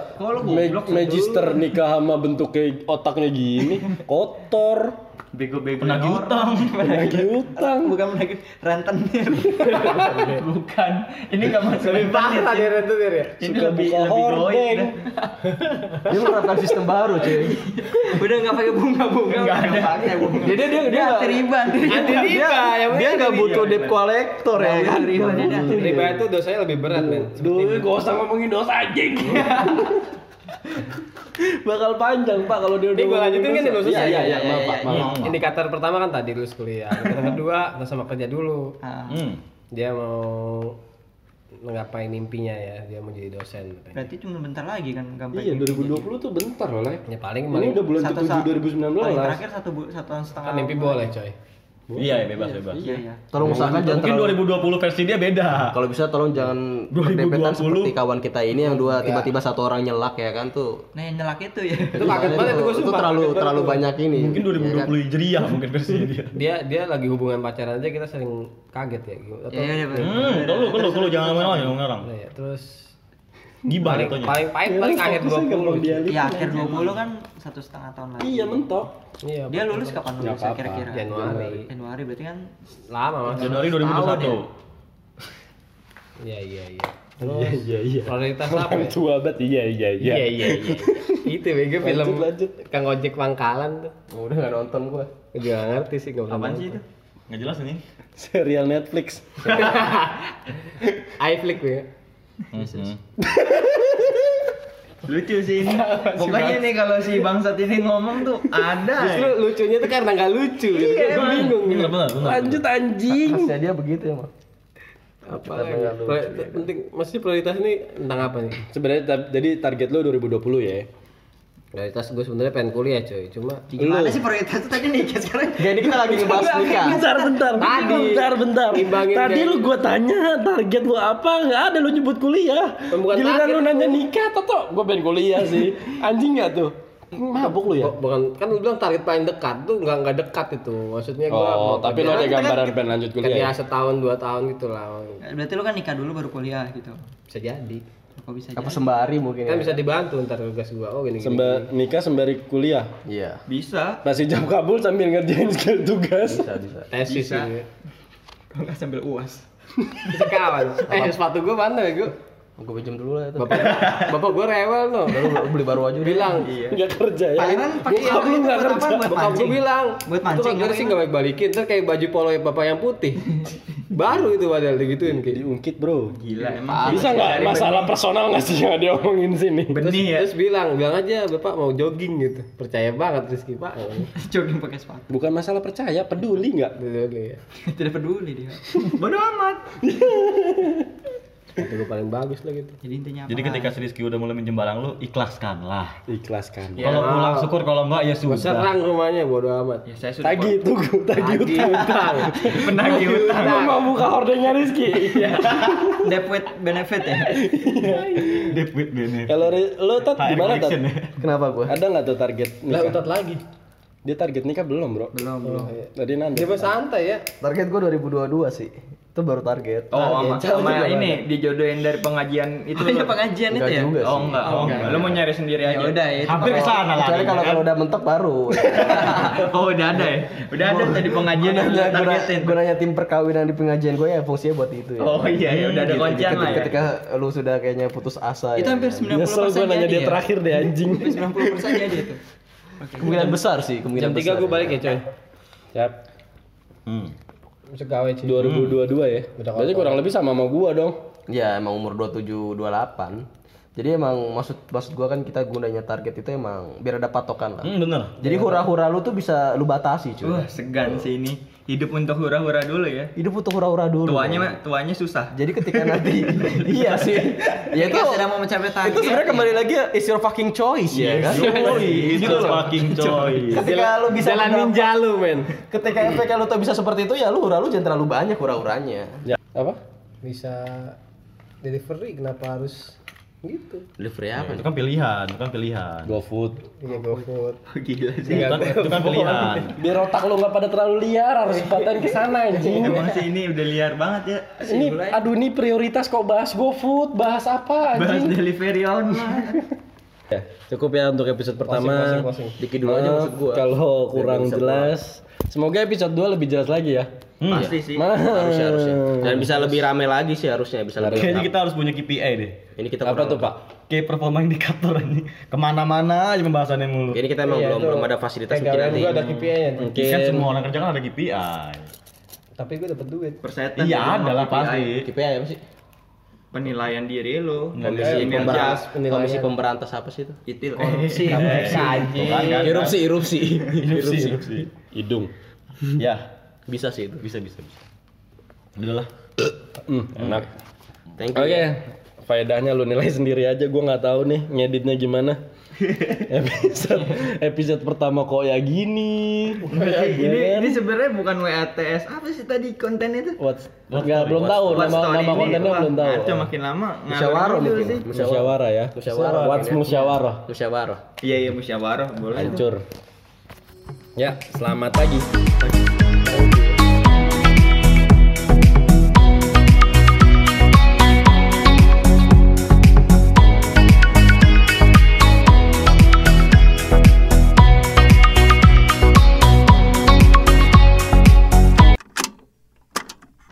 Ma- magister nikah sama bentuknya otaknya gini kotor Bego-bego Penagih utang. penagih utang bukan lagi rentenir. Bukan. Ini enggak masuk Lebih parah dia rentenir ya. Ini Suka lebih buka lebih goib. Dia menerapkan sistem baru, cuy. Udah enggak pakai bunga-bunga, Nggak udah ada. pakai bunga. Jadi dia dia Anti riba, anti riba. Anti riba yang dia enggak butuh debt collector ya kan. Riba, dia itu dosanya lebih berat men. Duh, gak usah ngomongin dosa anjing. Bakal panjang pak kalau dia udah gue lanjutin kan. Iya, iya, Iya, maaf, iya, Pak. Indikator pertama kan tadi lulus kuliah. Indikator kedua udah sama kerja dulu. Ah, Hmm. Dia mau menggapai mimpinya ya, dia mau jadi dosen. katanya. Berarti cuma bentar lagi kan gampang. Iya, 2020 tuh bentar loh, Le. Ya paling Ini paling udah bulan satu ke-7 sa- 2019. Paling terakhir satu satu tahun setengah. kan mimpi boleh coy. Iya, ya, bebas, bebas. Iya, iya. Tolong usahakan jangan Mungkin terlalu 2020 versi dia beda. kalau bisa tolong jangan 2020. berdepetan seperti kawan kita ini yang dua tiba-tiba satu orang nyelak ya kan tuh. Nah, yang nyelak itu ya. Itu kaget banget itu gue itu sumpah. terlalu banget terlalu banyak ini. Mungkin ya kan? 2020 Hijriah mungkin versinya dia. Dia dia lagi hubungan pacaran aja kita sering kaget ya. gitu. Atau, Iya, iya, bener. Hmm, kalau kalau jangan ngomong jangan ngarang. Nah, ya, terus Gibah paling jatuhnya. paling pahit paling akhir 20 dia. Ya akhir 20 kan satu setengah tahun lagi. Iya, mentok. Iya, Dia lulus kapan lulus kira-kira? Januari. Januari berarti kan lama mas. Januari Tahun 2021. Iya iya iya. Terus Iya, iya. prioritas apa ya? Tua banget, iya, iya, iya. Iya iya iya. Itu bego film Lanjut, lanjut. Kang Ojek Pangkalan tuh. Udah enggak nonton gua. Nggak ngerti sih nggak apaan sih itu? Nggak jelas ini. Serial Netflix. iFlick ya. Hmm. Lucu sih ini. Pokoknya nih kalau si bangsat ini ngomong tuh ada. Justru lucunya tuh karena nggak lucu. gitu. Iya, Gue bingung. Benar, benar, benar. Lanjut anjing. Khasnya dia begitu ya, Mak. Apa lagi? Pri- penting, mesti prioritas ini tentang apa nih? Sebenarnya jadi target lo 2020 ya. Prioritas gue sebenarnya pengen kuliah coy. Cuma Gimana sih prioritas itu tadi nikah sekarang? Gak ini kita lagi ngebahas nikah. Bentar, bentar. Tadi. bentar, bentar. Imbangin Tadi lu gua tanya target lu apa? Nggak ada lu nyebut kuliah. Bukan Giliran lu nanya nikah, toto. Gua pengen kuliah sih. Anjing nggak tuh? Mabuk lu ya? Bu- bukan kan lu bilang target paling dekat tuh nggak nggak dekat itu. Maksudnya gua Oh, mau tapi lu ada gambaran pengen lanjut kuliah. ya? setahun dua tahun gitu lah. Berarti lu kan nikah dulu baru kuliah gitu. Bisa jadi. Kok bisa Apa jadi? sembari mungkin Kan ya? bisa dibantu ntar tugas gua. Oh gini gini. Semba nikah sembari kuliah. Iya. Bisa. Masih jam kabul sambil ngerjain skill tugas. Bisa, bisa. Tesis Bisa. ini. Kalau nggak sambil uas. Bisa kawan. Eh sepatu gua mana ya gua? Gua pinjam dulu lah itu. Bapak bapak gua rewel no. Baru beli baru aja udah. bilang Nggak kerja ya. Palingan pakai Bokap lu nggak kerja. apa? Bokap gue bilang, Buat mancing, Itu kan sih nggak baik balikin, terus kayak baju polo bapak yang putih. Baru itu padahal digituin kayak. Diungkit bro. Gila emang. Bisa nggak masalah personal nggak sih yang diomongin sini? Terus, Benih ya. terus bilang, bilang aja bapak mau jogging gitu. Percaya banget Rizky pak. Jogging pakai sepatu. Bukan masalah percaya, peduli nggak? Dulu ya. Tidak peduli dia. Bodoh amat. Itu gue paling bagus lah gitu. Jadi intinya apa? Jadi ketika si Rizky udah mulai minjem barang lu, ikhlaskanlah. Ikhlaskan. Kalau pulang syukur, kalau enggak ya sudah. serang rumahnya bodo amat. Ya saya sudah Tagi tunggu, tagi utang. utang. penagih utang. Lu mau buka hordengnya Rizky? Debt with benefit ya. Deep with benefit. Kalau lu tat gimana tat? collection ya. Kenapa gua? Ada nggak tuh target Lah utat lagi. Dia target nikah belum bro? Belum, belum. Tadi nanti. Dia santai ya. Target gua 2022 sih. Itu baru target. Oh, sama, Jauh sama juga ini dijodohin dari pengajian itu. Oh, iya lu. pengajian itu ya? juga Oh enggak, oh enggak. Lu mau nyari sendiri Ya aja. udah itu. Hampir ke sana lah. Kecuali kalau kalau udah mentok baru. Oh, udah ada ya. Udah ada tadi pengajian yang targetin. gunanya tim perkawinan di pengajian gue ya fungsinya buat itu ya. Oh iya, ya udah ada Gitu, kuncian ketika, lah ya. ketika lu sudah kayaknya putus asa Itu ya. hampir 90% Nyesel gue nanya dia ya? terakhir deh anjing. Hampir 90% jadi itu. kemungkinan besar sih, kemungkinan Jam 3 besar. gue balik ya coy. Siap. Hmm. Bisa gawe cuy. 2022 ya. Udah Berarti kurang lebih sama sama gua dong. Ya emang umur 27 28. Jadi emang maksud maksud gua kan kita gunanya target itu emang biar ada patokan lah. Hmm, bener. Jadi hura-hura lu tuh bisa lu batasi cuy. Wah, segan sih ini. Hidup untuk hura-hura dulu ya. Hidup butuh hura-hura dulu. Tuanya mah, tuanya susah. Jadi ketika nanti iya sih. Ya itu sedang mau mencapai target. itu sebenarnya kembali lagi ya it's your fucking choice ya kan. Itu fucking coy. Ketika lu bisa Jalan mendapat- ninja lu, men. Ketika efek lu tuh bisa seperti itu ya lu hura lu jangan terlalu banyak hura-huranya. Ya, apa? Bisa delivery kenapa harus gitu? Delivery apa? Itu kan pilihan, itu kan pilihan. GoFood. Iya GoFood. Gila sih. Itu kan, itu kan pilihan. Biar otak lu nggak pada terlalu liar, harus paten ke sana anjing. Emang sih ini udah liar banget ya. Ini aduh ini prioritas kok bahas GoFood, bahas apa Bahas anjing? delivery online. Ya, cukup ya untuk episode pertama. Dikit dulu aja maksud gua. Kalau kurang jelas, semoga episode 2 lebih jelas lagi ya. Pasti sih. Mana? Harusnya harusnya. Dan bisa lebih rame lagi sih harusnya bisa lebih. Kayaknya kita harus punya KPI deh. Ini kita Apa tuh, Pak? Kayak performa indikator ini. Ke mana-mana aja pembahasannya mulu. Ini kita emang Iya, belum itu belum ada fasilitas mungkin nanti. gua ada KPI-nya. tuh. Mungkin Kan semua orang kerja kan ada KPI. Tapi gue dapet duit. Persetan. Iya ya, ada lah KPI. pasti. KPI apa sih? Penilaian diri lo. Komisi pemberantas, komisi pemberantas apa sih itu? Itil korupsi. Kan? Erupsi, erupsi. Erupsi, erupsi. Hidung. Ya, Bisa sih itu. bisa bisa bisa. Udah lah. Hmm, enak. Thank you. Oke, faedahnya lu nilai sendiri aja. Gua nggak tahu nih ngeditnya gimana. episode episode pertama kok ya gini. ini ini sebenarnya bukan WATS apa sih tadi kontennya itu? What's, nggak belum tahu What nama nama ini? kontennya Wah, belum tahu. ngaco makin lama. Musyawarah mungkin. sih. Musyawarah ya. Musyawarah. What's musyawarah? Musyawarah. Iya iya musyawarah boleh. Hancur. Ya, selamat pagi.